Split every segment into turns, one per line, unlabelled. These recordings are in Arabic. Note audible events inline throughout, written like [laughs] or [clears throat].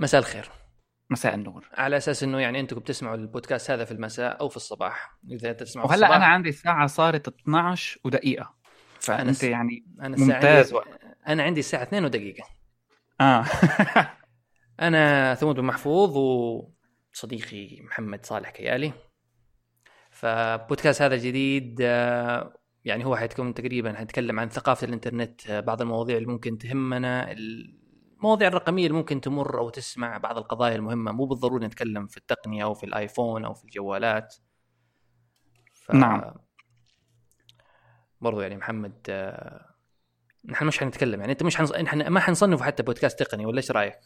مساء الخير.
مساء النور.
على أساس إنه يعني أنتم بتسمعوا البودكاست هذا في المساء أو في الصباح. إذا تسمعوا وهلأ الصباح.
أنا عندي الساعة صارت 12 ودقيقة. فأنت
س-
يعني
الساعة
ممتاز
عندي... أنا عندي الساعة 2 ودقيقة.
آه. [laughs]
أنا ثمود بن محفوظ وصديقي محمد صالح كيالي. فبودكاست هذا جديد آه، يعني هو حيكون تقريبا حنتكلم عن ثقافة الإنترنت آه، بعض المواضيع اللي ممكن تهمنا المواضيع الرقمية اللي ممكن تمر أو تسمع بعض القضايا المهمة مو بالضروري نتكلم في التقنية أو في الآيفون أو في الجوالات ف...
نعم.
برضو يعني محمد نحن مش حنتكلم يعني أنت مش حنص... نحن ما حنصنفه حتى بودكاست تقني ولا إيش رأيك؟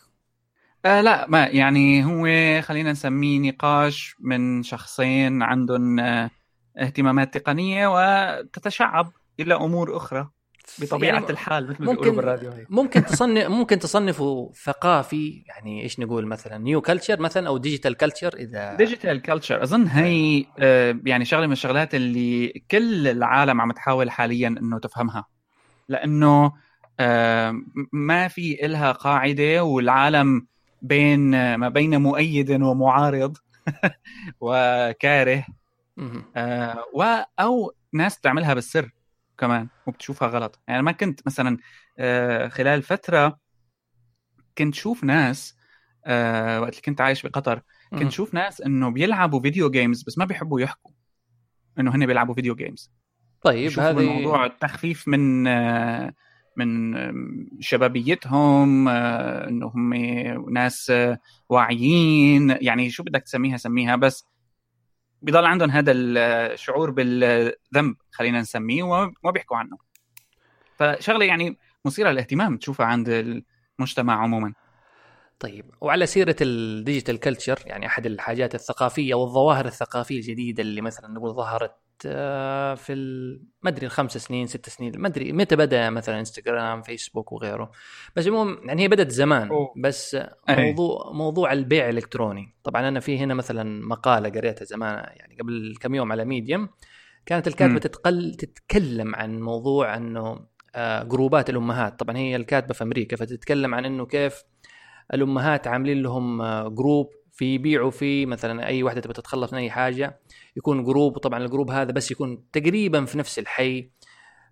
آه لا ما يعني هو خلينا نسميه نقاش من شخصين عندهم آه اهتمامات تقنية وتتشعب إلى أمور أخرى بطبيعة
يعني
الحال مثل ما
ممكن
بيقولوا بالراديو هيك.
ممكن [laughs] تصنف ممكن تصنفه ثقافي يعني إيش نقول مثلا new culture مثلا أو digital culture اذا
digital culture أظن هي آه، يعني شغلة من الشغلات اللي كل العالم عم تحاول حاليا إنه تفهمها. لأنه آه، ما في إلها قاعدة والعالم بين ما بين مؤيد ومعارض [laughs] وكاره. آه، و أو ناس بتعملها بالسر. كمان وبتشوفها غلط. يعني ما كنت مثلا آه، خلال فترة كنت شوف ناس آه، وقت اللي كنت عايش بقطر. كنت شوف ناس إنه بيلعبوا video games بس ما بيحبوا يحكوا إنه هن بيلعبوا video games
طيب هذه
الموضوع التخفيف من آه، من شبابيتهم إنه هم ناس واعيين. يعني شو بدك تسميها سميها بس بيضل عندهم هذا الشعور بالذنب خلينا نسميه وما بيحكوا عنه. فشغلة يعني مثيرة للاهتمام تشوفها عند المجتمع عموما.
طيب وعلى سيرة ال digital culture يعني أحد الحاجات الثقافية والظواهر الثقافية الجديدة اللي مثلا نقول ظهرت في ما أدري الخمس سنين ست سنين ما أدري متى بدأ مثلا إنستغرام فيسبوك وغيره بس المهم يعني هي بدأت زمان. بس. موضوع موضوع البيع الالكتروني طبعا أنا في هنا مثلا مقالة قريتها زمان يعني قبل كم يوم على ميديم كانت
الكاتبة.
تتقل تتكلم عن موضوع إنه آه، group ات الأمهات طبعا هي الكاتبة في أمريكا فتتكلم عن إنه كيف الأمهات عاملين لهم آه، group في يبيعوا فيه مثلا أي واحدة تبغى تتخلص من أي حاجة يكون group وطبعا ال group هذا بس يكون تقريبا في نفس الحي.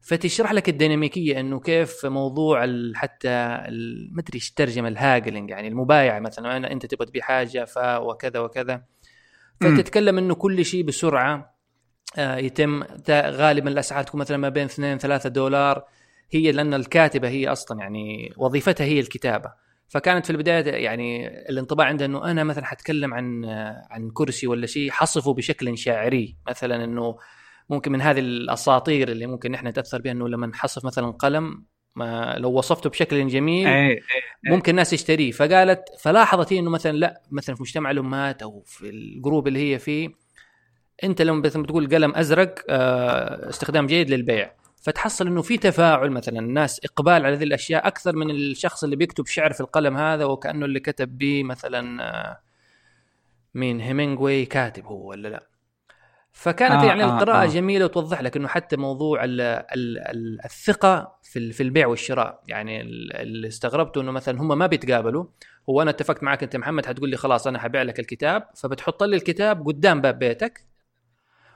فتشرح لك الديناميكية إنه كيف موضوع حتى ما أدري إيش ترجم الهاجلنج يعني المبايعة مثلا أنا أنت تبغى تبيع حاجة ف وكذا وكذا. فتتكلم إنه كل شيء بسرعة آه، يتم. غالبا الأسعار تكون مثلا ما بين 2 3 دولار. هي لأن الكاتبة هي أصلا يعني وظيفتها هي الكتابة. فكانت في البداية يعني الانطباع عندها إنه أنا مثلا حتكلم عن عن كرسي ولا شيء حصفه بشكل شاعري. مثلا إنه ممكن من هذه الأساطير اللي ممكن نحن نتأثر بها إنه لما نحصف مثلا قلم ما لو وصفته بشكل جميل
إيه إيه.
ممكن الناس يشتريه. فقالت فلاحظت هي إنه مثلا لا مثلا في مجتمع الأمهات أو في الجروب اللي هي فيه أنت لما مثلا بتقول قلم أزرق آه، استخدام جيد للبيع. فتحصل إنه في تفاعل مثلا الناس إقبال على هذه الأشياء أكثر من الشخص اللي بيكتب شعر في القلم هذا وكأنه اللي كتب به مثلا آه، مين هيمنجوي كاتب هو ولا لا. فكانت
آه،
يعني
آه،
القراءة
آه.
جميلة وتوضح لك إنه حتى موضوع ال ال ال الثقة في في البيع والشراء. يعني ال- اللي استغربته إنه مثلا هم ما بيتقابلوا. هو أنا اتفقت معك أنت محمد حتقول لي خلاص أنا حبيع لك الكتاب فبتحط لي الكتاب قدام باب بيتك.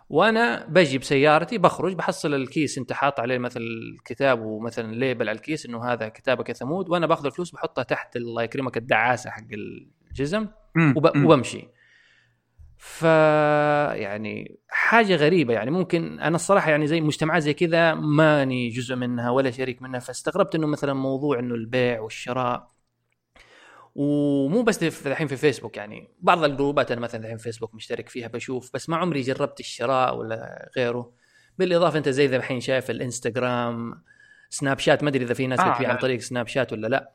وأنا بجي بسيارتي بخرج بحصل الكيس أنت حاط عليه مثل الكتاب ومثلا label على الكيس إنه هذا كتابك يا ثمود وأنا باخذ الفلوس بحطها تحت الله يكرمك الدعاسة حق الجزم. وب... وبمشي ف يعني حاجة غريبة يعني ممكن أنا الصراحة يعني زي مجتمعات زي كذا ماني جزء منها ولا شريك منها فاستغربت إنه مثلا موضوع إنه البيع والشراء ومو بس الحين في فيسبوك يعني بعض الجروبات أنا مثلا الحين فيسبوك مشترك فيها بشوف بس ما عمري جربت الشراء ولا غيره. بالإضافة أنت زي ذا الحين شايف الإنستغرام سناب شات ما أدري إذا في ناس
آه،
بتبيع عن. طريق سناب شات ولا لا.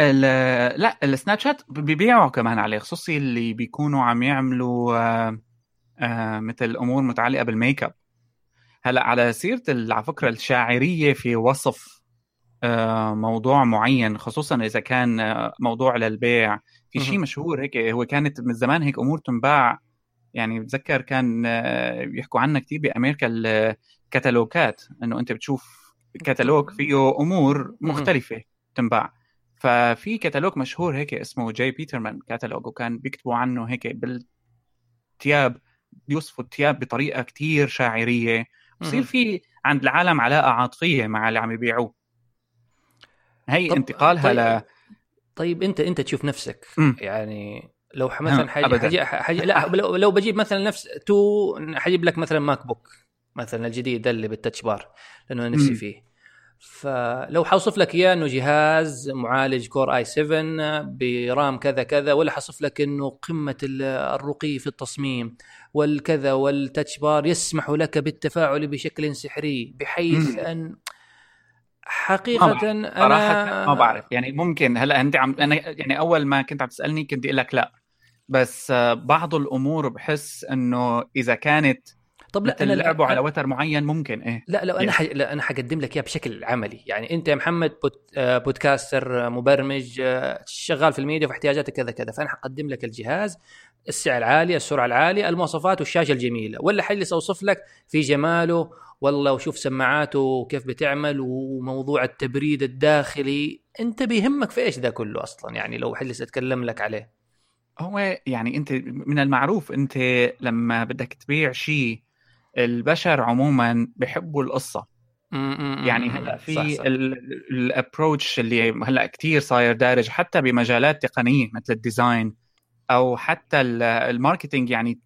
ال- لا السناب شات بيبيعوا كمان عليه خصوصي اللي بيكونوا عم يعملوا آه، آه، مثل أمور متعلقة بالميك أب. هلأ على سيرة على فكرة الشاعرية في وصف موضوع معين خصوصا إذا كان آه، موضوع للبيع. في شيء. مشهور هيك هو كانت من زمان هيك أمور تنباع. يعني بتذكر كان آه، بيحكوا عنها كثير بأمريكا الكتالوجات إنه أنت بتشوف كتالوج فيه أمور مختلفة تنباع. ففي كتالوج مشهور هيك اسمه جاي بيترمان كتالوج وكان بيكتبوا عنه هيك بالثياب بيوصفوا الثياب بطريقة كتير شاعرية. بصير في عند العالم علاقة عاطفية مع اللي عم يبيعوه. هي
طب
انتقالها
طيب
ل
طيب انت انت تشوف نفسك
مم.
يعني لو ح- مثلا حاجة. حاجة, حاجة لا [laughs] لو, لو بجيب مثلا نفس تو حجيب لك مثلا MacBook مثلا الجديد ده اللي بال touch bar لأنه أنا نفسي. فيه فلو حوصف لك إياه إنه جهاز معالج Core i7 ب RAM كذا كذا ولا حوصف لك إنه قمة ال- الرقي في التصميم والكذا وال touch bar يسمح لك بالتفاعل بشكل سحري بحيث
مم.
أن حقيقة
ما
أنا
صراحة ما بعرف. يعني ممكن هلا أنت عم أنا يعني أول ما كنت عم تسألني كنت أقول لك لا. بس بعض الأمور بحس إنه إذا كانت
طب لا أنا
لعبوا على وتر معين ممكن إيه.
لا لو أنا
Yes.
ح... لا أنا حقدم لك إياه بشكل عملي. يعني أنت يا محمد بود... آه، بودكاستر آه، مبرمج آه، شغال في الميديا واحتياجاتك كذا كذا. فأنا حقدم لك الجهاز السعر العالي السرعة العالية المواصفات والشاشة الجميلة. ولا حجلس اوصف لك في جماله والله وشوف سماعاته كيف بتعمل وموضوع التبريد الداخلي. انت بيهمك في إيش ده كله أصلا؟ يعني لو حجلس أتكلم لك عليه.
هو يعني أنت من المعروف أنت لما بدك تبيع شيء البشر عموما بحبوا
القصة.
يعني
هلأ
في.
ال
approach اللي هلأ كتير صاير دارج حتى بمجالات تقنية مثل ال design أو حتى ال- marketing. يعني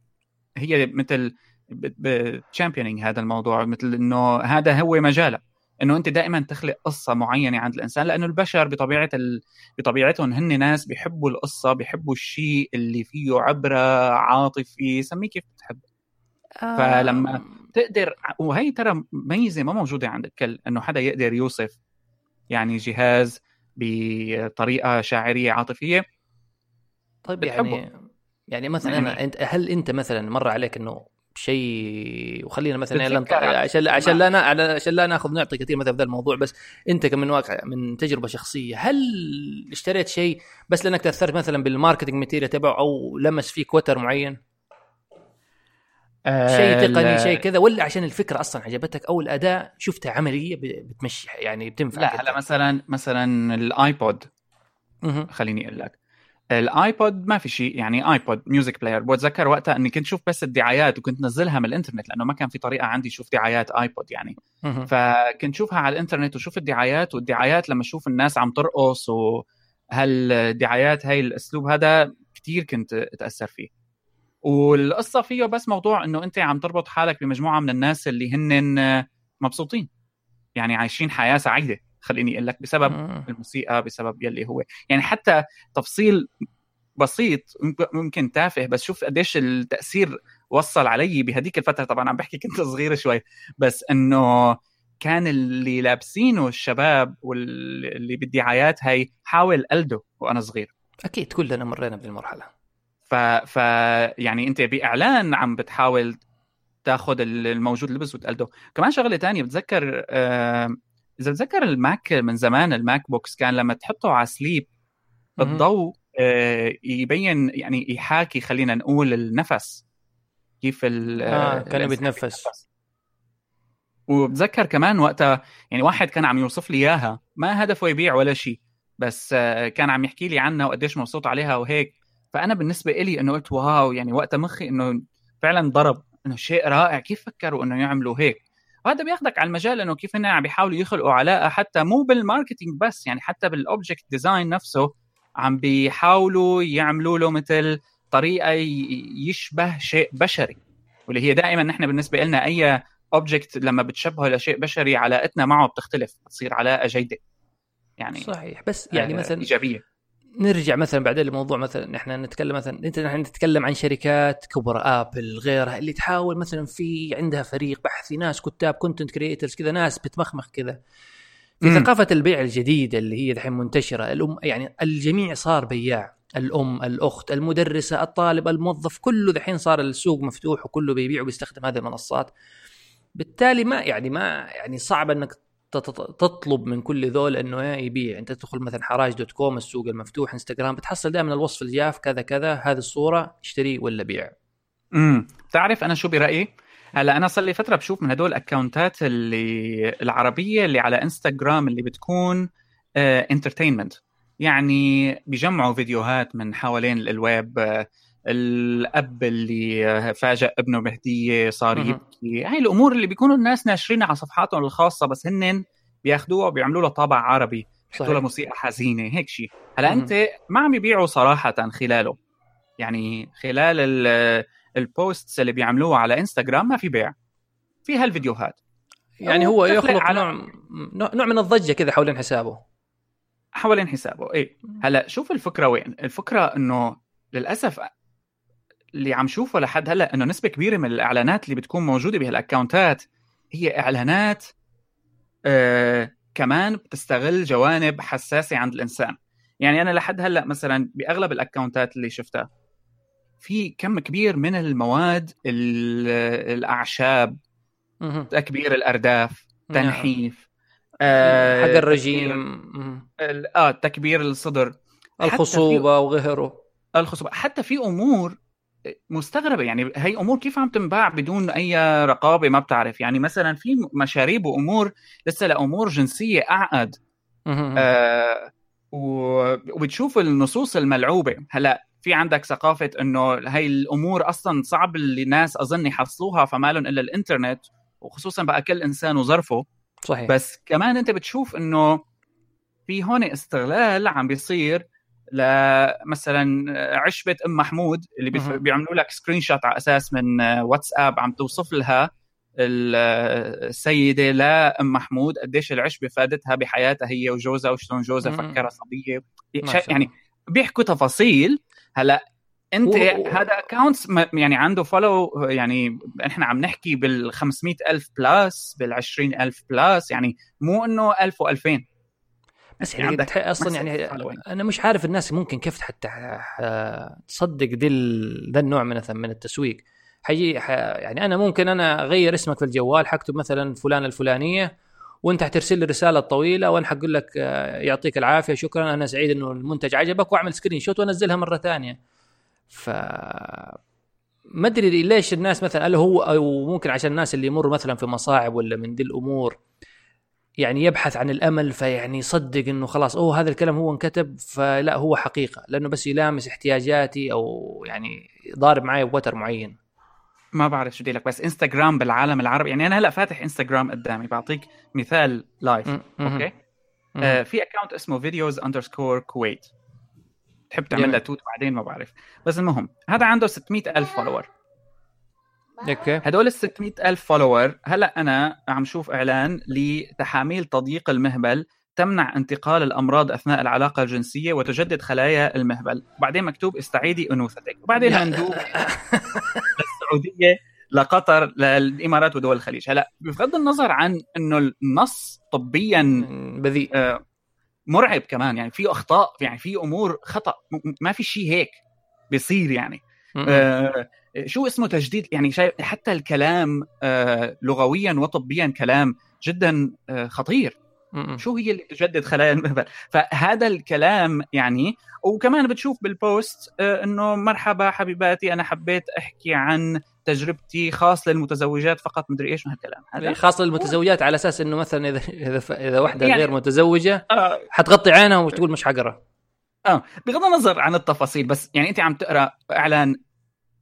هي مثل ب championing هذا الموضوع مثل إنه هذا هو مجالك إنه أنت دائما تخلق قصة معينة عند الإنسان لأنه البشر بطبيعة ال... بطبيعتهم هن ناس بيحبوا القصة بيحبوا الشيء اللي فيه عبرة عاطفي سميه كيف بتحب. فلما
آه،
تقدر وهي ترى ميزة ما موجودة عند الكل إنه حدا يقدر يوصف يعني جهاز بطريقة شاعرية عاطفية.
طيب
بتحبه.
يعني يعني مثلا
يعني-
أنت هل أنت مثلا مر عليك إنه شيء وخلينا مثلا لا نط-
بتذكر عن-
عشان عشان لا نا- عشان لا ناخذ نعطي كثير مثلا في ذا الموضوع بس أنت كمن واقع من تجربة شخصية هل اشتريت شيء بس لأنك تأثرت مثلا بال marketing material تبعه أو لمس فيك وتر معين؟ شيء تقني شيء كذا ولا عشان الفكرة أصلا عجبتك أو الاداء شفتها عملية بتمشي يعني بتنفع
لا هلا مثلا مثلا ال
iPod
خليني أقول لك. ال iPod ما في شيء يعني iPod music player بتذكر وقتها إني كنت شوف بس الدعايات وكنت نزلها من الإنترنت لأنه ما كان في طريقة عندي شوف دعايات iPod يعني. فكنت شوفها على الإنترنت وشوف الدعايات والدعايات لما أشوف الناس عم ترقص وهالدعايات هاي الأسلوب هذا كتير كنت أتأثر فيه. والقصة فيه بس موضوع إنه أنت عم تربط حالك بمجموعة من الناس اللي هن مبسوطين يعني عايشين حياة سعيدة. خليني أقول لك بسبب الموسيقى بسبب يلي هو. يعني حتى تفصيل بسيط ممكن تافه بس شوف قديش التأثير وصل علي بهديك الفترة. طبعا عم بحكي كنت صغير شوي بس إنه كان اللي لابسينه الشباب واللي بالدعايات هاي حاول قلده وأنا صغير.
أكيد كلنا مرينا بالمرحلة.
ف... ف يعني أنت بإعلان عم بتحاول تاخذ الموجود لبس وتقلده كمان شغلة تانية بتذكر آه... إذا بتذكر ال Mac من زمان ال MacBooks كان لما تحطه على sleep الضوء آه يبين يعني يحاكي خلينا نقول النفس. كيف ال
آه كان بيتنفس.
وبتذكر كمان وقتها يعني واحد كان عم يوصف لي إياها. ما هدفه يبيع ولا شيء بس آه كان عم يحكي لي عنها وقديش مبسوط عليها وهيك. فأنا بالنسبة إلي إنه قلت wow يعني وقتها مخي إنه فعلا ضرب إنه شيء رائع. كيف فكروا إنه يعملوا هيك؟ وهذا بياخذك على المجال إنه كيف هن عم بيحاولوا يخلقوا علاقة حتى مو بال marketing بس يعني حتى بال object design نفسه عم بيحاولوا يعملوا له مثل طريقة يشبه شيء بشري واللي هي دائما نحن بالنسبة لنا أي object لما بتشبهه لشيء بشري علاقتنا معه بتختلف بتصير علاقة جيدة يعني
صحيح بس يعني مثلا
إيجابية.
نرجع مثلا بعدين لموضوع مثلا نحن نتكلم مثلا إنت نحن نتكلم عن شركات كبرى Apple غيرها اللي تحاول مثلا في عندها فريق بحثي ناس كتاب content creators كذا ناس بتمخمخ كذا. في
مم.
ثقافة البيع الجديدة اللي هي دحين منتشرة الأم يعني الجميع صار بياع. الأم الأخت المدرسة الطالب الموظف كله دحين صار السوق مفتوح وكله بيبيع وبيستخدم هذه المنصات. بالتالي ما يعني ما يعني صعب إنك تطلب من كل ذول إنه إيه يبيع. أنت تدخل مثلا حراج dot com السوق المفتوح إنستغرام بتحصل دائما الوصف الجاف كذا كذا هذه الصورة اشتري ولا بيع.
امم بتعرف أنا شو برأيي؟ هلا أنا صار لي فترة بشوف من هدول ال accountات اللي العربية اللي على إنستغرام اللي بتكون entertainment يعني بيجمعوا فيديوهات من حوالين الويب آه، الأب اللي فاجأ ابنه بهديه صار. يبكي. هاي الأمور اللي بيكونوا الناس ناشرينها على صفحاتهم الخاصة بس هن بياخدوها وبيعملوا لها طابع عربي بيحطوا لها موسيقى حزينة هيك شيء هلا. أنت ما عم يبيعوا صراحة خلاله. يعني خلال ال- البوستس اللي بيعملوها على انستغرام ما في بيع. في هالفيديوهات.
يعني هو يخلق
على-
نوع نوع نوع من الضجة كذا حوالين حسابه.
حوالين حسابه إيه. هلا شوف الفكرة وين. الفكرة إنه للأسف اللي عم شوفه لحد هلأ إنه نسبة كبيرة من الإعلانات اللي بتكون موجودة بهالأكونتات هي إعلانات آه كمان بتستغل جوانب حساسة عند الإنسان يعني أنا لحد هلأ مثلا بأغلب الأكونتات اللي شفتها في كم كبير من المواد ال-
الأعشاب.
تكبير الأرداف
نعم.
تنحيف
حق
آه،
الرجيم
تكبير-
مهم.
ال- آه تكبير الصدر
الخصوبة وغيره
الخصوبة حتى في أمور مستغربة يعني هي أمور كيف عم تنباع بدون أي رقابة ما بتعرف؟ يعني مثلا في مشاريب وأمور لسه لأمور جنسية
أعقد.
آه وبتشوف النصوص الملعوبة. هلأ في عندك ثقافة إنه هي الأمور أصلا صعب اللي الناس أظن يحصلوها فما لهم إلا الإنترنت وخصوصا بقى كل إنسان وظرفه.
صحيح.
بس كمان أنت بتشوف إنه في هون استغلال عم بيصير لمثلا عشبه أم محمود اللي. بيعملوا لك سكرين شوت على أساس من واتساب عم توصف لها ال- السيدة لام محمود قديش العشبه فادتها بحياتها هي وجوزها وشلون جوزها. فكرها صبيه يعني. بيحكوا تفاصيل هلأ أنت
و-
هذا accounts يعني عنده follow يعني إحنا عم نحكي بال 500 ألف plus بال 20 ألف plus يعني مو إنه 1000 و2000
بس
يعني عندك أصلا
يعني. أنا مش عارف الناس ممكن كيف حتى تصدق دي ذا النوع من من التسويق حيجي. يعني أنا ممكن أنا أغير اسمك في الجوال حكتب مثلا فلان الفلانية وأنت حترسل لي رسالة طويلة وأنا حقول لك آه، يعطيك العافية شكرا أنا سعيد إنه المنتج عجبك وأعمل screenshot وأنزلها مرة ثانية ف ما أدري ليش الناس مثلا هل هو أو ممكن عشان الناس اللي يمروا مثلا في مصاعب ولا من دي الأمور يعني يبحث عن الأمل فيعني يصدق إنه خلاص أوه هذا الكلام هو انكتب فلا هو حقيقة لأنه بس يلامس احتياجاتي أو يعني ضارب معي بوتر معين
ما بعرف شو بدي لك بس انستغرام بالعالم العربي يعني أنا هلا فاتح انستغرام قدامي بعطيك مثال live.
أوكي.
آه في account اسمه فيديوز underscore كويت تحب تعمل. لها توت بعدين ما بعرف بس المهم هذا عنده 600 ألف follower
أوكي.
هدول ال 600 ألف follower هلا أنا عم شوف إعلان لتحاميل تضييق المهبل تمنع انتقال الأمراض أثناء العلاقة الجنسية وتجدد خلايا المهبل. بعدين مكتوب استعيدي أنوثتك. وبعدين. مندوب للسعودية لقطر للإمارات ودول الخليج. هلا بغض النظر عن أنه النص طبيا
بذيء.
آه، مرعب كمان يعني في أخطاء يعني في أمور خطأ م- ما في شيء هيك بيصير يعني. آه، شو اسمه تجديد؟ يعني شايف حتى الكلام آه، لغويا وطبيا كلام جدا آه، خطير. شو هي اللي تجدد خلايا المهبل؟ فهذا الكلام يعني وكمان بتشوف بالبوست آه، إنه مرحبا حبيباتي أنا حبيت أحكي عن تجربتي خاص للمتزوجات فقط مدري إيش من هالكلام. هذا
خاصة للمتزوجات على أساس إنه مثلا إذا إذا إذا واحدة
يعني-
غير متزوجة
آه،
حتغطي عينها وتقول مش حقرا
بغض النظر عن التفاصيل بس يعني أنت عم تقرأ إعلان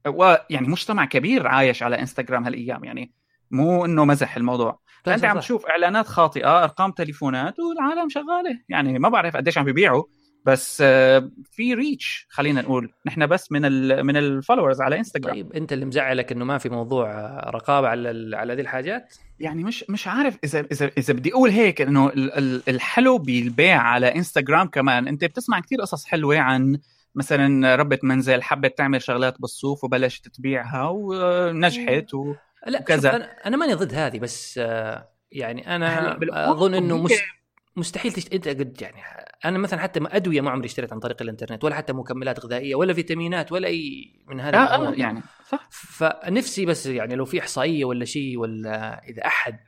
ويعني مجتمع كبير عايش على إنستغرام هالأيام يعني مو إنه مزح الموضوع. فأنت عم. تشوف إعلانات خاطئة أرقام تليفونات والعالم شغالة. يعني ما بعرف قديش عم بيبيعوا بس آه، في reach خلينا نقول. نحن بس من ال من ال followers على إنستغرام.
طيب أنت اللي مزعلك إنه ما في موضوع آه، رقابة على على ذي الحاجات؟
يعني مش مش عارف إذا إذا إذا بدي أقول هيك إنه ال- ال- الحلو بالبيع على إنستغرام كمان. أنت بتسمع كثير قصص حلوة عن مثلا ربة منزل حبت تعمل شغلات بالصوف وبلشت تبيعها ونجحت و...
لا
وكذا.
أنا أنا ماني ضد هذه بس آه، يعني أنا أظن
إنه
مس... مستحيل تشت... أنت قد يعني أنا مثلا حتى ادويه ما عمري اشتريت عن طريق الإنترنت ولا حتى مكملات غذائية ولا فيتامينات ولا أي من هذه
آه آه يعني صح.
فنفسي بس يعني لو في إحصائية ولا شيء ولا إذا أحد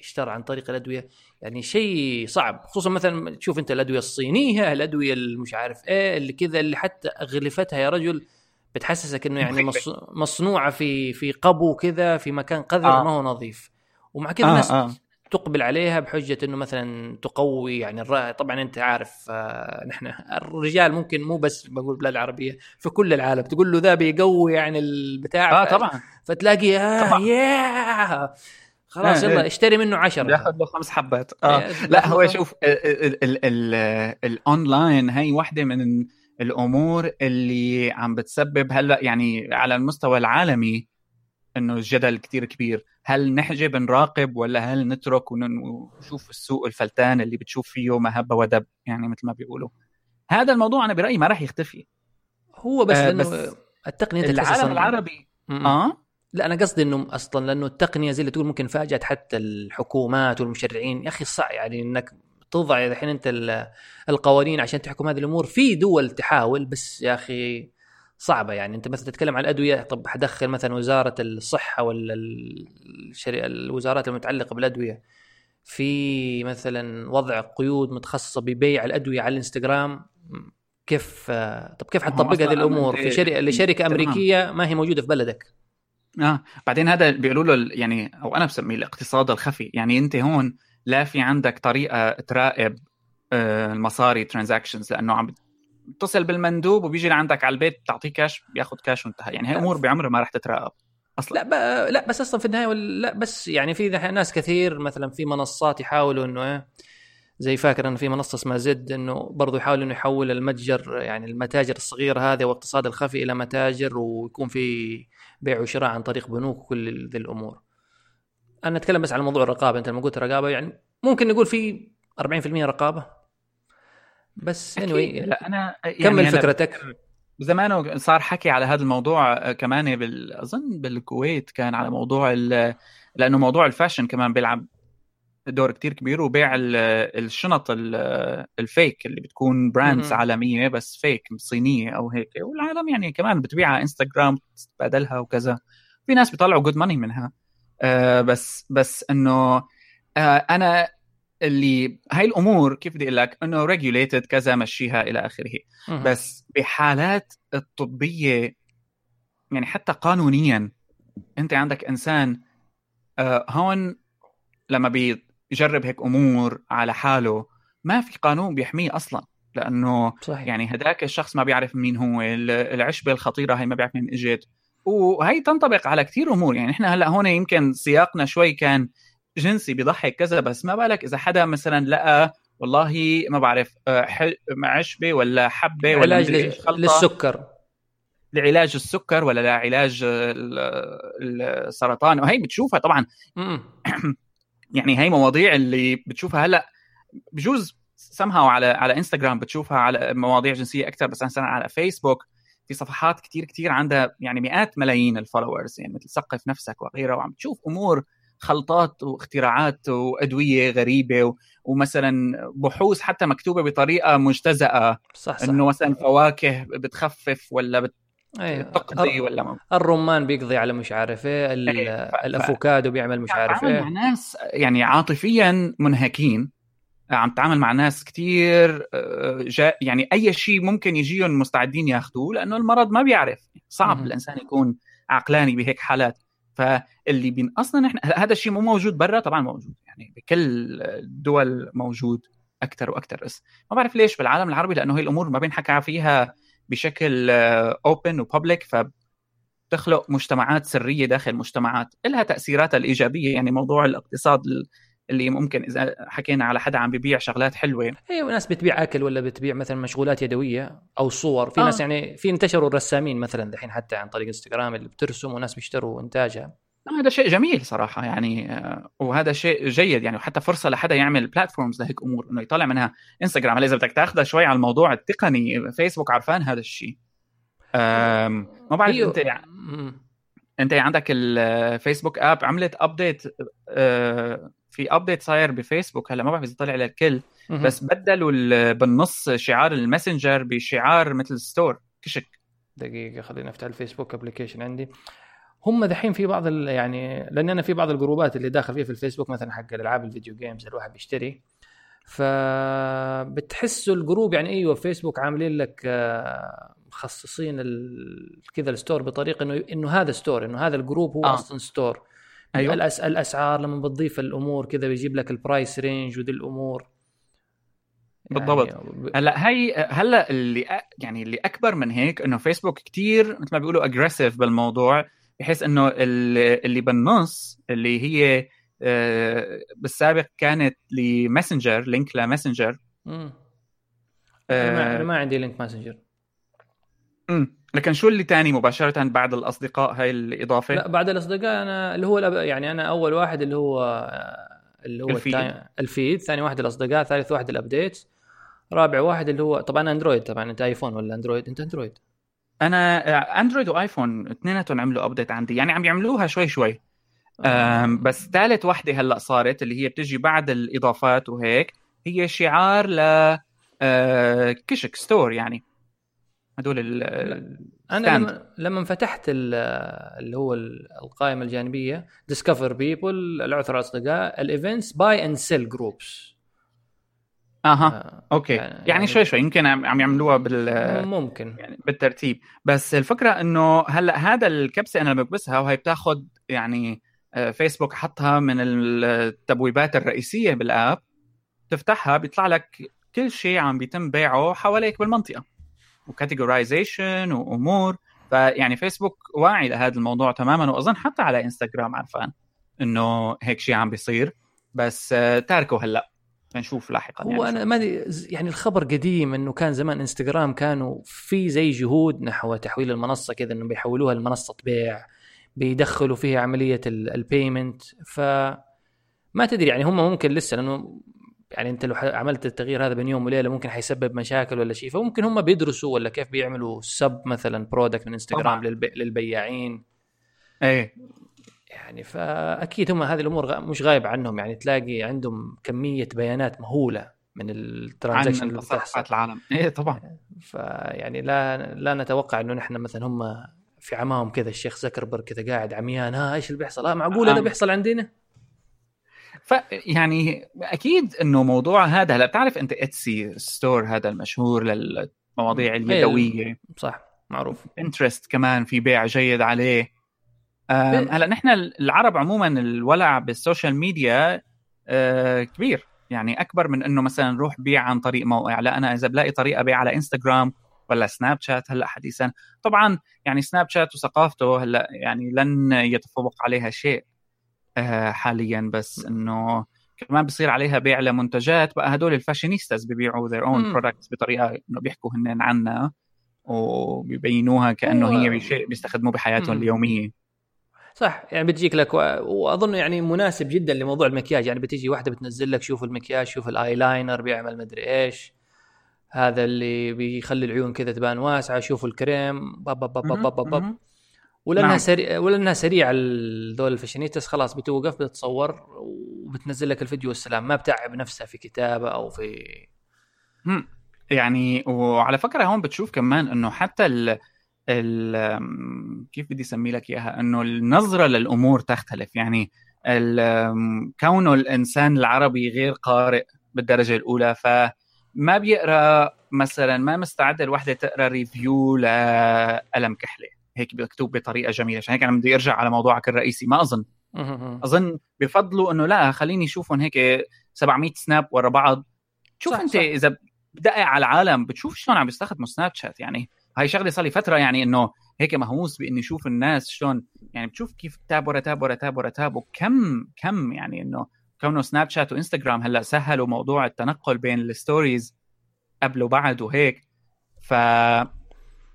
اشترى عن طريق الأدوية يعني شيء صعب خصوصا مثلا تشوف أنت الأدوية الصينية الأدوية المش عارف إيه اللي كذا اللي حتى أغلفتها يا رجل بتحسسك إنه يعني [laughs] مصنوعة في في قبو كذا في مكان قذر
آه.
ما هو نظيف ومع كذا
آه
الناس
آه.
تقبل عليها بحجة إنه مثلا تقوي يعني الرأي طبعا أنت عارف آه، نحن الرجال ممكن مو بس بقول البلاد العربية في كل العالم تقول له ذا بيقوي يعني البتاع
آه طبعا
فتلاقي آه
طبعاً.
يا خلاص
آه،
يلا
إيه.
اشتري منه عشرة.
بياخذ له خمس حبات. آه.
إيه،
لا هو شوف ال- ال- ال- الأونلاين هي واحدة من الأمور اللي عم بتسبب هلا يعني على المستوى العالمي إنه الجدل كتير كبير. هل نحجب نراقب ولا هل نترك ون- ونشوف السوق الفلتان اللي بتشوف فيه ما هب ودب؟ يعني مثل ما بيقولوا. هذا الموضوع أنا برأيي ما راح يختفي.
هو بس
آه،
لأنه
بس
التقنية
العالم العربي.
م-م.
آه؟
لا أنا قصدي إنه أصلا لأنه التقنية زي اللي تقول ممكن فاجأت حتى الحكومات والمشرعين. يا أخي صعب يعني إنك تضع الحين أنت ال- القوانين عشان تحكم هذه الأمور. في دول تحاول بس يا أخي صعبة يعني. أنت مثلا تتكلم عن الأدوية طب حدخل مثلا وزارة الصحة ولا الشري... الوزارات المتعلقة بالأدوية. في مثلا وضع قيود متخصصة ببيع الأدوية على الإنستغرام. كيف طب كيف حتطبق هذه
الأمور؟
في شركه
لشركة.
أمريكية ما هي موجودة في بلدك.
آه. بعدين هذا بيقولوا له يعني أو أنا بسميه الاقتصاد الخفي. يعني أنت هون لا في عندك طريقة تراقب آه، المصاري transactions لأنه عم بتصل بالمندوب وبيجي لعندك على البيت بتعطيه كاش بياخذ كاش وانتهى. يعني هي أمور بعمرها ما راح تتراقب أصلا.
لا ب... لا بس أصلا في النهاية ولا لا بس يعني في ناس كثير مثلا في منصات يحاولوا إنه إيه زي فاكر إنه في منصة اسمها زد إنه برضه يحاول إنه يحول المتجر يعني المتاجر الصغيرة هذه والاقتصاد الخفي إلى متاجر ويكون في بيع وشراء عن طريق بنوك وكل ذي الأمور. أنا أتكلم بس على موضوع الرقابة. أنت لما قلت رقابة يعني ممكن نقول في 40% رقابة. بس anyway
لا أنا يعني
كمل
أنا
فكرتك.
زمان صار حكي على هذا الموضوع آه، كمان بال... أظن بالكويت كان على موضوع ال... لأنه موضوع ال fashion كمان بيلعب دور كتير كبير وبيع ال- الشنط ال- ال fake اللي بتكون
brands.
عالمية بس fake صينية أو هيك والعالم يعني كمان بتبيعها انستغرام تتبادلها وكذا في ناس بيطلعوا good money منها آه بس بس إنه آه أنا اللي هاي الأمور كيف بدي أقول لك إنه regulated كذا مشيها إلى
آخره.
بس بحالات الطبية يعني حتى قانونيا أنت عندك إنسان آه، هون لما بيجرب هيك أمور على حاله. ما في قانون بيحميه أصلا لأنه
صحيح.
يعني هداك الشخص ما بيعرف مين هو ال- العشبة الخطيرة هي ما بيعرف مين إجت. وهي تنطبق على كثير أمور يعني إحنا هلأ هون يمكن سياقنا شوي كان جنسي بيضحك كذا بس ما بالك إذا حدا مثلا لقى والله ما بعرف آه، عشبة ولا حبة ولا
علاج للسكر.
لعلاج السكر ولا لعلاج ال- السرطان. وهي بتشوفها طبعا. [clears throat] يعني هي مواضيع اللي بتشوفها هلأ بجوز سمها على على انستغرام بتشوفها على مواضيع جنسية أكثر بس مثلا على فيسبوك في صفحات كتير كتير عندها يعني مئات ملايين الفولورز يعني مثل ثقف نفسك وغيرها وعم تشوف أمور خلطات واختراعات وأدوية غريبة ومثلا بحوث حتى مكتوبة بطريقة مجتزأة
صح صح.
إنه مثلا فواكه بتخفف ولا
أيوة.
بتقضي
الر-
ولا ما؟
الرمان بيقضي على مش عارف
إيه ف-
الأفوكادو بيعمل مش عارف
تعامل مع
إيه
ناس يعني عاطفيا منهكين. عم تتعامل مع ناس كتير آه، يعني أي شيء ممكن يجيهم مستعدين ياخذوه لأنه المرض ما بيعرف. صعب
مهم.
الإنسان يكون عقلاني بهيك حالات. فاللي بين أصلا إحنا هذا الشيء مو موجود برا طبعا موجود. يعني بكل الدول موجود أكثر وأكثر بس ما بعرف ليش بالعالم العربي لأنه هي الأمور ما بينحكى فيها بشكل اوبن وببليك ف تخلق مجتمعات سرية داخل مجتمعات لها تاثيراتها الإيجابية يعني موضوع الاقتصاد اللي ممكن إذا حكينا على حدا عم ببيع شغلات حلوة.
أيوه ناس بتبيع أكل ولا بتبيع مثلا مشغولات يدوية أو صور. في
آه.
ناس يعني في انتشروا الرسامين مثلا دحين حتى عن طريق انستغرام اللي بترسم وناس بيشتروا إنتاجها.
هذا شيء جميل صراحة يعني آه، وهذا شيء جيد يعني وحتى فرصة لحدا يعمل بلاتفورمز لهيك أمور إنه يطلع منها انستغرام هلا إذا بدك تاخذها شوي على الموضوع التقني فيسبوك عرفان هذا الشيء ما بعرف
أيوه.
أنت
مم.
أنت عندك الفيسبوك app عملت update في update صاير بفيسبوك هلا ما بعرف إذا طلع للكل. بس بدلوا ال- بالنص شعار الماسنجر بشعار مثل store كشك
دقيقة خلينا افتح الفيسبوك application عندي هم دحين في بعض يعني لأن أنا في بعض ال group ات اللي داخل فيها في الفيسبوك مثلا حق الألعاب ال video games الواحد بيشتري. فبتحسوا ال group يعني إيوه فيسبوك عاملين لك آه، مخصصين كذا ال store بطريقة إنه إنه هذا store إنه هذا ال group هو
آه.
أصلا store. أيوة. الأس... الأسعار لما بتضيف الأمور كذا بيجيب لك ال price range ودي الأمور.
بالضبط. يعني هلأ هي هلأ اللي يعني اللي أكبر من هيك إنه فيسبوك كتير مثل ما بيقولوا aggressive بالموضوع. بحيث إنه اللي بالنص اللي هي آه، بالسابق كانت لماسنجر link لماسنجر.
امم أنا ما عندي link ماسنجر.
امم لكن شو اللي تاني مباشرة بعد الأصدقاء هاي الإضافة؟
لا بعد الأصدقاء أنا اللي هو يعني أنا أول واحد اللي هو اللي هو
ال
feed, ال feed. ثاني واحد الأصدقاء ثالث واحد ال update رابع واحد اللي هو طبعا أندرويد طبعا أنت آيفون ولا أندرويد؟ أنت أندرويد.
أنا أندرويد وآيفون اثنيناتهم عملوا update عندي. يعني عم يعملوها شوي شوي. آه. بس ثالث وحدة هلأ صارت اللي هي بتجي بعد الإضافات وهيك هي شعار ل آه، كشك store يعني. هدول ال
أنا لما لما فتحت اللي هو القائمة الجانبية discover people العثر الاصدقاء ال events buy and sell
groups أها. آه أوكي. يعني, يعني شوي شوي يمكن عم يعملوها بال
ممكن.
يعني بالترتيب. بس الفكرة إنه هلأ هذا الكبسة أنا بكبسها وهي بتاخذ يعني آه، فيسبوك حطها من التبويبات الرئيسية بال app تفتحها بيطلع لك كل شيء عم بيتم بيعه حواليك بالمنطقة. و categorization وأمور. فيعني فيسبوك واعي لهذا الموضوع تماما وأظن حتى على إنستغرام عرفان إنه هيك شيء عم بيصير. بس آه، تاركه هلأ. نشوف لاحقا
هو يعني. أنا ما يعني الخبر قديم إنه كان زمان إنستغرام كانوا في زي جهود نحو تحويل المنصة كذا انه بيحولوها لمنصة بيع بيدخلوا فيها عملية ال payment ف ما تدري يعني هم ممكن لسه لأنه يعني أنت لو عملت التغيير هذا بين يوم وليلة ممكن حيسبب مشاكل ولا شيء. فممكن هم بيدرسوا ولا كيف بيعملوا سب مثلا product من إنستغرام للبي... للبياعين.
إيه.
يعني فأكيد هم هذه الأمور مش غايب عنهم يعني تلاقي عندهم كمية بيانات مهولة من ال transaction
اللي بتحصل العالم إيه طبعا
فيعني لا لا نتوقع إنه نحن مثلا هم في عماهم كذا الشيخ زوكربيرج كذا قاعد عميان ها إيش اللي بيحصل؟ آه معقول هذا آه. بيحصل عندنا؟
فيعني أكيد إنه موضوع هذا هلا بتعرف أنت Etsy store هذا المشهور للمواضيع إيه، اليدويه
صح معروف
Pinterest كمان في بيع جيد عليه إيه. هلا نحن العرب عموما الولع بال social media آه، كبير. يعني أكبر من إنه مثلا نروح بيع عن طريق موقع. لا أنا إذا بلاقي طريقة بيع على إنستغرام ولا سناب شات هلا حديثا. طبعا يعني سناب شات وثقافته هلا يعني لن يتفوق عليها شيء آه، حاليا. بس إنه كمان بصير عليها بيع لمنتجات. بقى هدول ال fashionistas ببيعوا their own products بطريقة إنه بيحكوا هن عنها وبيبينوها كأنه هي شيء بيستخدموه بحياتهم اليومية.
صح يعني بتجيك لك وأظن يعني مناسب جدا لموضوع المكياج يعني بتيجي واحدة بتنزل لك شوف المكياج شوف الاي لاينر بيعمل مدري إيش هذا اللي بيخلي العيون كذا تبان واسعة شوفوا الكريم باب باب باب باب باب ولأنها نعم. سريع ولأنها سريعة ذول الفاشينيتس خلاص بتوقف بتتصور وبتنزل لك الفيديو والسلام. ما بتعب نفسها في كتابة أو في
يعني وعلى فكرة هون بتشوف كمان إنه حتى ال كيف بدي اسمي لك إياها؟ إنه النظرة للأمور تختلف. يعني كونه الإنسان العربي غير قارئ بالدرجة الأولى فما بيقرأ مثلا ما مستعد الوحدة تقرأ review لقلم كحلة. هيك مكتوب بطريقة جميلة. عشان هيك أنا بدي أرجع على موضوعك الرئيسي. ما أظن. أظن بفضلوا إنه لا خليني أشوفهم هيك 700 snap ورا بعض. شوف صح أنت صح. إذا بدقق على العالم بتشوف شلون عم بيستخدموا سناب شات يعني هاي شغلة صار لي فترة يعني إنه هيك مهووس بإني أشوف الناس شلون يعني بتشوف كيف tap ورا tap ورا tap ورا tap وكم كم يعني إنه كونه سناب شات وانستغرام هلأ سهلوا موضوع التنقل بين ال stories قبل وبعد وهيك. ف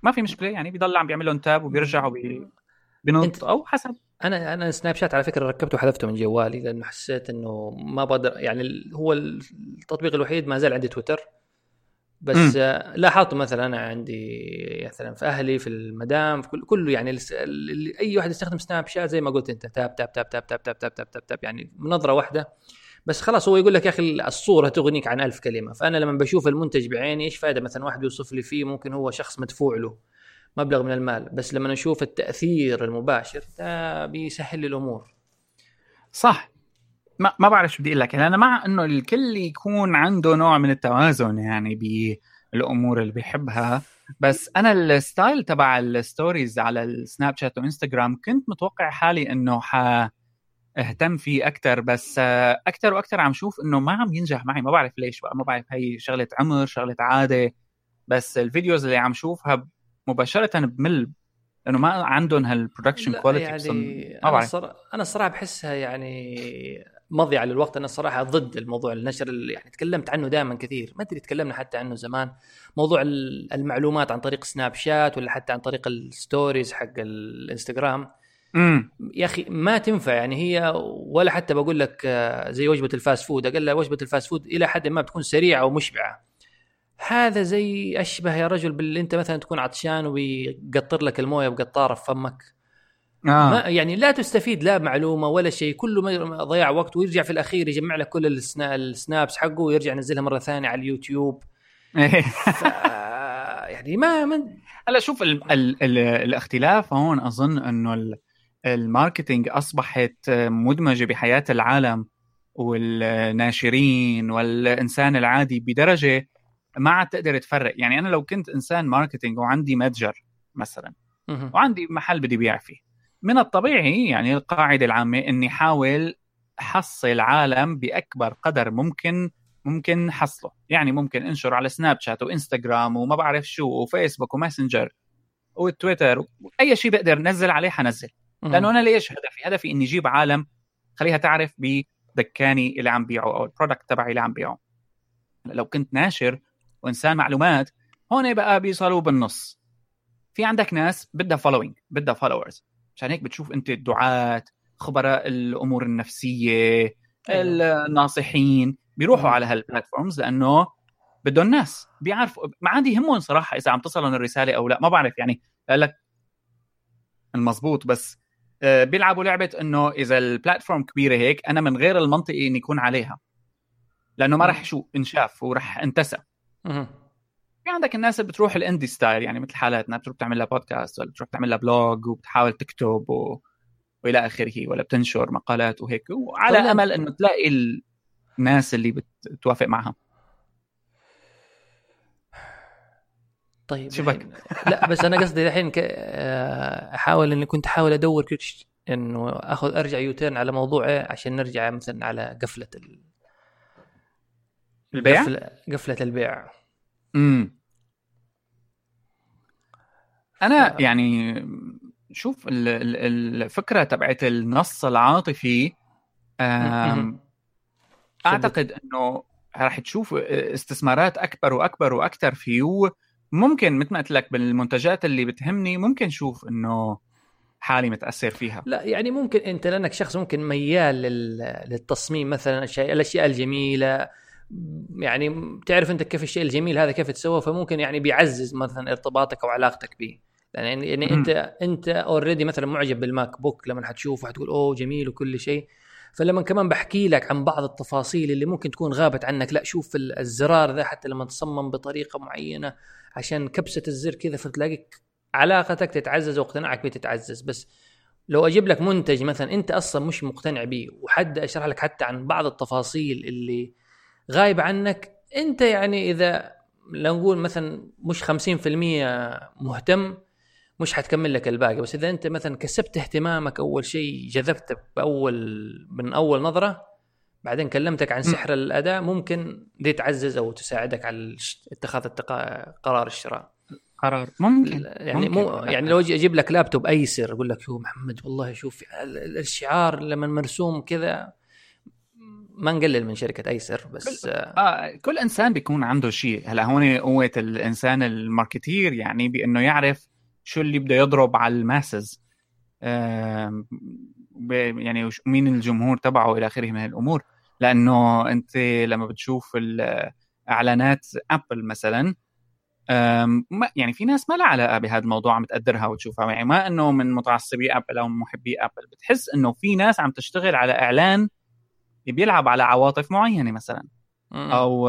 ما في مشكلة يعني بيضل عم بيعمل لهم tap وبيرجع وبينط أو حسب.
أنا أنا سناب شات على فكرة ركبته وحذفته من جوالي لأنه حسيت إنه ما بقدر يعني هو التطبيق الوحيد ما زال عندي تويتر. بس لاحظت مثلا أنا عندي مثلا في أهلي في المدام في كل كله يعني أي واحد يستخدم سناب شات زي ما قلت أنت تاب تاب تاب تاب تاب تاب تاب تاب تاب, تاب يعني نظره واحدة. بس خلاص هو يقول لك يا أخي الصورة تغنيك عن ألف كلمة. فأنا لما بشوف المنتج بعيني إيش فائده مثلا واحد يوصف لي فيه ممكن هو شخص مدفوع له مبلغ من المال. بس لما نشوف التأثير المباشر ده بيسهل الأمور.
صح. ما ما بعرف شو بدي أقول لك. يعني أنا مع إنه الكل يكون عنده نوع من التوازن يعني بالأمور اللي بيحبها. بس أنا ال style تبع ال stories على السناب شات وإنستغرام كنت متوقع حالي إنه ح اهتم فيه أكثر بس أكثر وأكثر عم شوف إنه ما عم ينجح معي. ما بعرف ليش بقى. ما بعرف هي شغلة عمر شغلة عادة. بس ال videos اللي عم شوفها مباشرة بمل لأنه ما عندهم هال production quality
يعني ما بعرف. أنا الصراحه بحسها يعني مضيعة للوقت. أنا الصراحه ضد الموضوع النشر اللي يعني تكلمت عنه دائما كثير. ما أدري تكلمنا حتى عنه زمان. موضوع المعلومات عن طريق سناب شات ولا حتى عن طريق ال stories حق الإنستغرام.
امم
يا أخي ما تنفع. يعني هي ولا حتى بقول لك آه، زي وجبة ال fast food. أقل وجبة ال fast food إلى حد ما بتكون سريعة ومشبعة. هذا زي أشبه يا رجل باللي أنت مثلا تكون عطشان وبيقطر لك الموية بقطارة في فمك. آه. ما يعني لا تستفيد لا معلومة ولا شيء كله ضياع وقت ويرجع في الأخير يجمع لك كل السنا... ال snaps حقه ويرجع ينزلها مرة ثانية على اليوتيوب. ف... [laughs] يعني ما من
هلا شوف ال... ال... ال... الاختلاف هون أظن إنه ال... ال marketing أصبحت مدمجة بحياة العالم والناشرين والإنسان العادي بدرجة ما عاد تقدر تفرق. يعني أنا لو كنت إنسان marketing وعندي متجر مثلا وعندي محل بدي بيع فيه من الطبيعي يعني القاعدة العامة إني حاول حصل عالم بأكبر قدر ممكن ممكن حصله. يعني ممكن انشر على سناب شات وانستغرام وما بعرف شو وفيسبوك وماسنجر وتويتر اي شيء بقدر نزل عليه حنزل. لأنه أنا ليش هدفي؟ هدفي إني أجيب عالم خليها تعرف بدكاني اللي عم بيعه أو ال product تبعي اللي عم بيعه. لو كنت ناشر وإنسان معلومات هون بقى بيصلوا بالنص. في عندك ناس بدها following بدها followers عشان هيك بتشوف انت الدعاة خبراء الأمور النفسية أيوة. الناصحين بيروحوا على هال platforms لأنه بدهم ناس بيعرفوا. ما عندي يهمهم صراحة إذا عم تصلهم الرسالة أو لا ما بعرف يعني. لك المضبوط بس آه، بيلعبوا لعبة إنه إذا ال platform كبيرة هيك أنا من غير المنطقي إني يكون عليها. لأنه ما راح شو انشاف وراح انتسى. في عندك الناس اللي بتروح ال indie style يعني مثل حالاتنا بتروح تعمل لها بودكاست ولا بتروح تعمل لها blog وبتحاول تكتب و... وإلى آخره ولا بتنشر مقالات وهيك. وعلى أمل إنه تلاقي الناس اللي بتوافق معها.
طيب شو بك؟ لا بس أنا قصدي الحين آه، أحاول إني كنت أحاول أدور كرش إنه آخذ أرجع يوتيرن على موضوع إيه عشان نرجع مثلا على قفلة ال...
البيع؟
قفلة, قفلة البيع.
امم أنا يعني شوف الفكرة تبعت النص العاطفي أعتقد إنه راح تشوف استثمارات أكبر وأكبر وأكثر فيه ممكن مثل ما قلت لك بالمنتجات اللي بتهمني ممكن شوف إنه حالي متأثر فيها.
لا يعني ممكن أنت لأنك شخص ممكن ميال للتصميم مثلا الأشياء الجميلة يعني تعرف انت كيف الشيء الجميل هذا كيف تسوى فممكن يعني بيعزز مثلا ارتباطك أو علاقتك به يعني يعني انت أنت already مثلا معجب بالماك بوك لما حتشوفه حتقول أوه جميل وكل شيء. فلما كمان بحكي لك عن بعض التفاصيل اللي ممكن تكون غابت عنك لا شوف الزرار ذا حتى لما تصمم بطريقة معينة عشان كبسة الزر كذا فتلاقيك علاقتك تتعزز واقتناعك به تتعزز. بس لو أجيب لك منتج مثلا أنت أصلا مش مقتنع به وحد أشرح لك حتى عن بعض التفاصيل اللي غايبه عنك. انت يعني إذا لو نقول مثلا مش 50% مهتم مش حتكمل لك الباقي. بس إذا أنت مثلا كسبت اهتمامك أول شيء جذبتك بأول من أول نظرة بعدين كلمتك عن سحر الأداء ممكن دي تعزز أو تساعدك على اتخاذ قرار الشراء.
قرار. ممكن.
يعني ممكن. مو يعني لو أجيب لك لابتوب ايسر أقول لك هو محمد والله شوف الشعار لما مرسوم كذا ما نقلل من شركة ايسر بس
كل, آه. كل إنسان بيكون عنده شيء. هلا هون قوة الإنسان ال marketer يعني بأنه يعرف شو اللي بده يضرب على ال masses. آه يعني مين الجمهور تبعه إلى آخره من الأمور. لأنه أنت لما بتشوف اعلانات ابل مثلا يعني في ناس ما لها علاقة بهذا الموضوع عم تقدرها وتشوفها. يعني ما إنه من متعصبي ابل أو محبي ابل بتحس إنه في ناس عم تشتغل على إعلان بيلعب على عواطف معينة مثلا. أو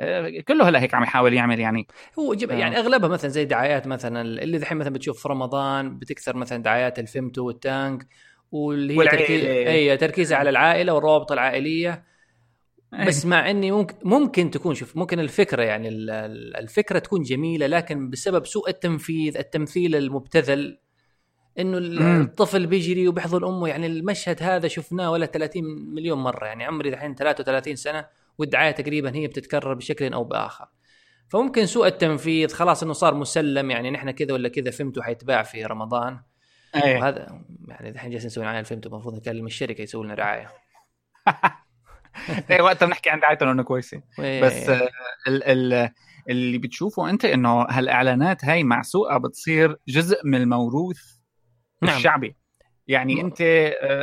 آه، كله هلا هيك عم يحاول يعمل يعني.
هو جب يعني أغلبها مثلا زي دعايات مثلا اللي دحين مثلا بتشوف في رمضان بتكثر مثلا دعايات الفيمتو والتانك واللي هي تركيز إي تركيزها على العائلة والروابط العائلية. بس مع إني ممكن ممكن تكون شوف ممكن الفكرة يعني الفكرة تكون جميلة لكن بسبب سوء التنفيذ التمثيل المبتذل إنه الطفل بيجري وبيحضن أمه يعني المشهد هذا شفناه ولا 30 مليون مرة. يعني عمري الحين 33 سنة والدعاية تقريبا هي بتتكرر بشكل أو بآخر. فممكن سوء التنفيذ خلاص إنه صار مسلم يعني نحن كذا ولا كذا فهمتوا حيتباع في رمضان.
أيه.
وهذا يعني الحين جالسين نسوي رعايه فهمتوا المفروض نكلم الشركة يسوي لنا رعاية. [laughs]
إيه وقتها بنحكي عن دعايتهم إنه كويسه بس ال ال اللي بتشوفه أنت إنه هالإعلانات هاي معسوقة بتصير جزء من الموروث نعم. الشعبي يعني. أنت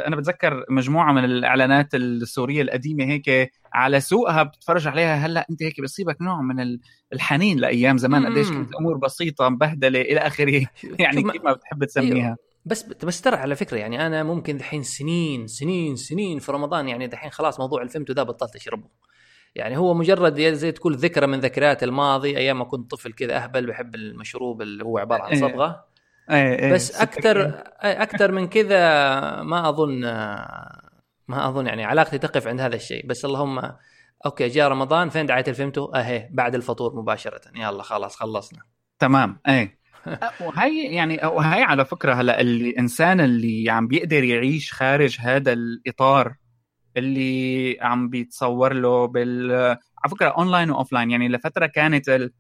أنا بتذكر مجموعة من الإعلانات السورية القديمة هيك على سوقها بتتفرج عليها هلأ أنت هيك بيصيبك نوع من الحنين لأيام زمان قديش كانت الأمور بسيطة مبهدلة إلى آخره [laughs] يعني كيف ما بتحب تسميها أيوه.
بس بس ترى على فكرة يعني أنا ممكن دحين سنين سنين سنين في رمضان يعني دحين خلاص موضوع الفيمتو ذا بطلت أشربه يعني هو مجرد زي تقول ذكرى من ذكريات الماضي أيام ما كنت طفل كذا أهبل بحب المشروب اللي هو عبارة عن إيه. صبغة
أي أي
بس أكثر أكثر من كذا ما أظن ما أظن يعني علاقتي تقف عند هذا الشيء. بس اللهم okay جاء رمضان فين دعاية ال Vimto أهي بعد الفطور مباشرة. يلا خلاص خلصنا.
تمام إيه. [laughs] وهي يعني وهي على فكرة هلا الانسان اللي عم بيقدر يعيش خارج هذا الإطار اللي عم بيتصور له بال على فكرة online و offline يعني لفترة كانت ال...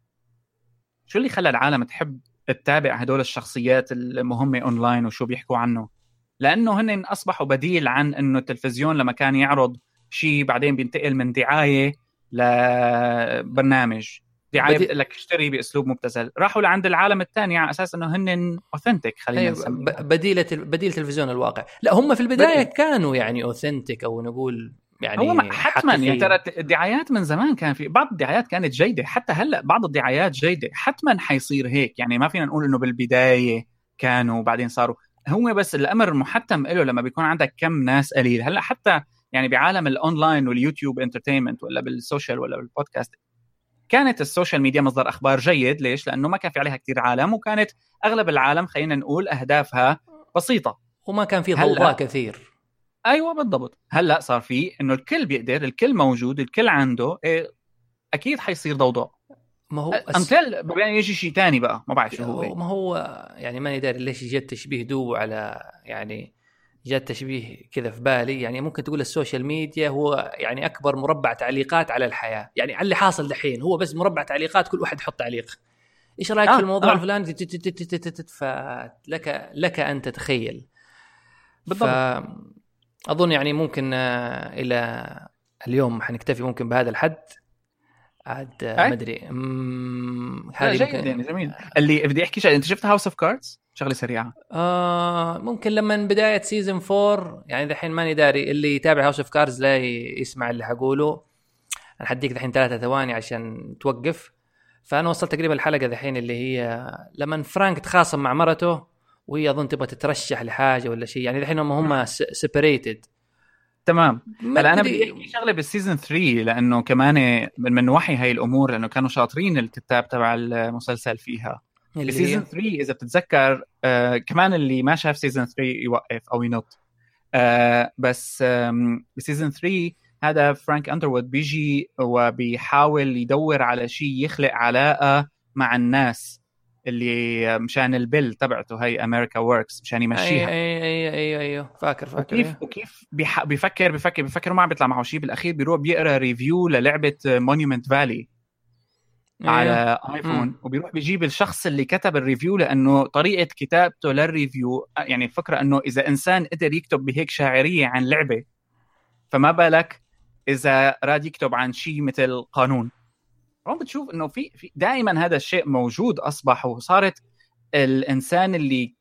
شو اللي خلى العالم تحب تتابع هدول الشخصيات المهمه أونلاين وشو بيحكوا عنه. لأنه هن أصبحوا بديل عن إنه التلفزيون لما كان يعرض شيء بعدين بينتقل من دعاية لبرنامج. دعاية بدي... لك اشتري بأسلوب مبتذل. راحوا لعند العالم الثاني على أساس إنه هن authentic خلينا أيوة
نسميها. بديلة بديل تلفزيون الواقع. لا هم في البداية بديل. كانوا يعني authentic أو نقول يعني
هو حتما يعني ترى الدعايات من زمان كان في بعض الدعايات كانت جيدة. حتى هلأ بعض الدعايات جيدة. حتما حيصير هيك. يعني ما فينا نقول إنه بالبداية كانوا وبعدين صاروا. هو بس الأمر محتم له لما بيكون عندك كم ناس قليل. هلأ حتى يعني بعالم ال online وال YouTube entertainment ولا بال social ولا بالبودكاست كانت ال social media مصدر أخبار جيد. ليش؟ لأنه ما كان في عليها كثير عالم وكانت أغلب العالم خلينا نقول أهدافها بسيطة.
وما كان في ضوضاء كثير.
أيوه بالضبط هلا صار في انه الكل بيقدر الكل موجود الكل عنده إيه أكيد حيصير ضوضاء
ما هو
امثال يعني يجي شيء ثاني بقى ما بعرف شو هو
ما هو يعني ماني داري ليش جت تشبيه دو على يعني جات تشبيه كذا في بالي يعني ممكن تقول ال social media هو يعني اكبر مربع تعليقات على الحياة يعني على اللي حاصل دحين هو بس مربع تعليقات كل واحد يحط تعليق إيش رايك آه في الموضوع آه. الفلاني فلك لك ان تتخيل بالضبط أظن يعني ممكن إلى اليوم حنكتفي ممكن بهذا الحد. عاد ما أدري.
هذه جيد يعني جميل. اللي بدي أحكي شيء أنت شفت House of Cards شغلة سريعة.
آه ممكن لما بداية season 4 يعني دحين ماني داري. اللي يتابع House of Cards لا يسمع اللي حقوله. أنا حديك دحين ثلاثة ثواني عشان توقف. فأنا وصلت تقريبا الحلقة دحين اللي هي لما فرانك تخاصم مع مرته وهي أظن تبغى تترشح لحاجة ولا شيء. يعني دحين هم هم separated
تمام. هلا أنا بدي أحكي شغلة بال season 3 لأنه كمان من وحي هاي الأمور لأنه كانوا شاطرين الكتاب تبع المسلسل فيها. ب season 3 إذا بتتذكر آه كمان اللي ما شاف season 3 يوقف أو ينط. آه بس ب season 3 هذا Frank Underwood بيجي وبيحاول يدور على شيء يخلق علاقة مع الناس. اللي مشان ال bill تبعته هي America Works مشان يمشيها.
اي اي اي اي اي فاكر فاكر
وكيف أيوه. وكيف بيح... بيفكر بيفكر بيفكر وما عم بيطلع معه شيء بالأخير بيروح بيقرأ review للعبة Monument Valley على iPhone وبيروح بيجيب الشخص اللي كتب ال review لأنه طريقة كتابته لل review يعني الفكرة إنه إذا إنسان قدر يكتب بهيك شاعرية عن لعبة فما بالك إذا راد يكتب عن شيء مثل قانون. هون بتشوف إنه في في دائما هذا الشيء موجود اصبح وصارت الإنسان اللي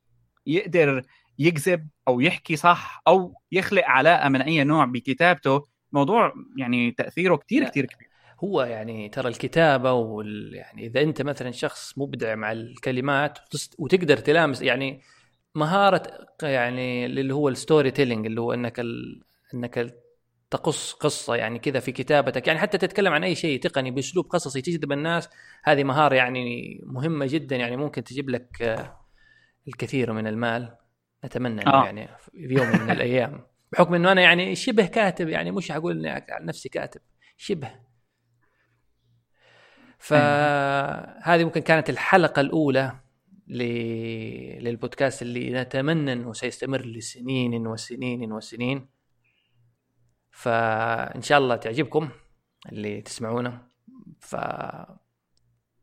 يقدر يكتب أو يحكي صح أو يخلق علاقة من أي نوع بكتابته موضوع يعني تأثيره كثير كثير كبير.
هو يعني ترى الكتابة وال يعني إذا أنت مثلا شخص مبدع مع الكلمات وتقدر تلامس يعني مهارة يعني اللي هو ال storytelling اللي هو إنك ال... إنك تقص قصة يعني كذا في كتابتك. يعني حتى تتكلم عن أي شيء تقني بأسلوب قصصي تجذب الناس هذه مهارة يعني مهمة جدا يعني ممكن تجيب لك آه، الكثير من المال. نتمنى إنه آه. يعني في يوم من الأيام. [laughs] بحكم إنه أنا يعني شبه كاتب يعني مش حقول إني عن نفسي كاتب شبه. فهذه ممكن كانت الحلقة الأولى ل... للبودكاست اللي نتمنى إنه سيستمر لسنين وسنين وسنين. فإن شاء الله تعجبكم اللي تسمعونه. ف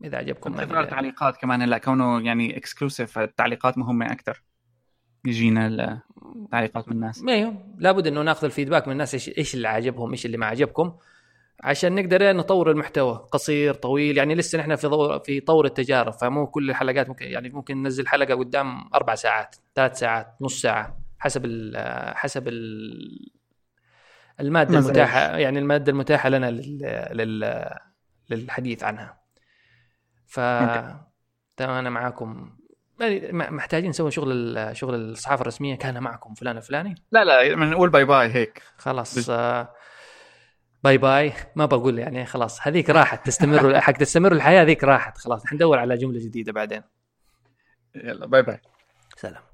إذا عجبكم
انتظار التعليقات كمان؟ هلا كونه يعني exclusive التعليقات مهمة أكثر يجينا التعليقات من الناس.
أيوه لابد إنه ناخذ ال feedback من الناس إيش إيش اللي عجبهم إيش اللي ما عجبكم عشان نقدر نطور المحتوى. قصير طويل يعني لسه نحن في طور في طور التجارب فمو كل الحلقات ممكن يعني ممكن ننزل حلقة قدام أربع ساعات ثلاث ساعات نص ساعة حسب ال حسب ال المادة المتاحة يعني المادة المتاحة لنا لل, لل للحديث عنها. ف أنا معاكم. يعني محتاجين نسوي شغل شغل الصحافه الرسمية. كان معكم فلان الفلاني
لا لا نقول bye bye هيك.
خلاص آه bye bye. ما بقول يعني خلاص هذيك راحت. تستمر [laughs] حق تستمر الحياة هذيك راحت. خلاص حندور على جملة جديدة بعدين.
يلا باي باي.
سلام.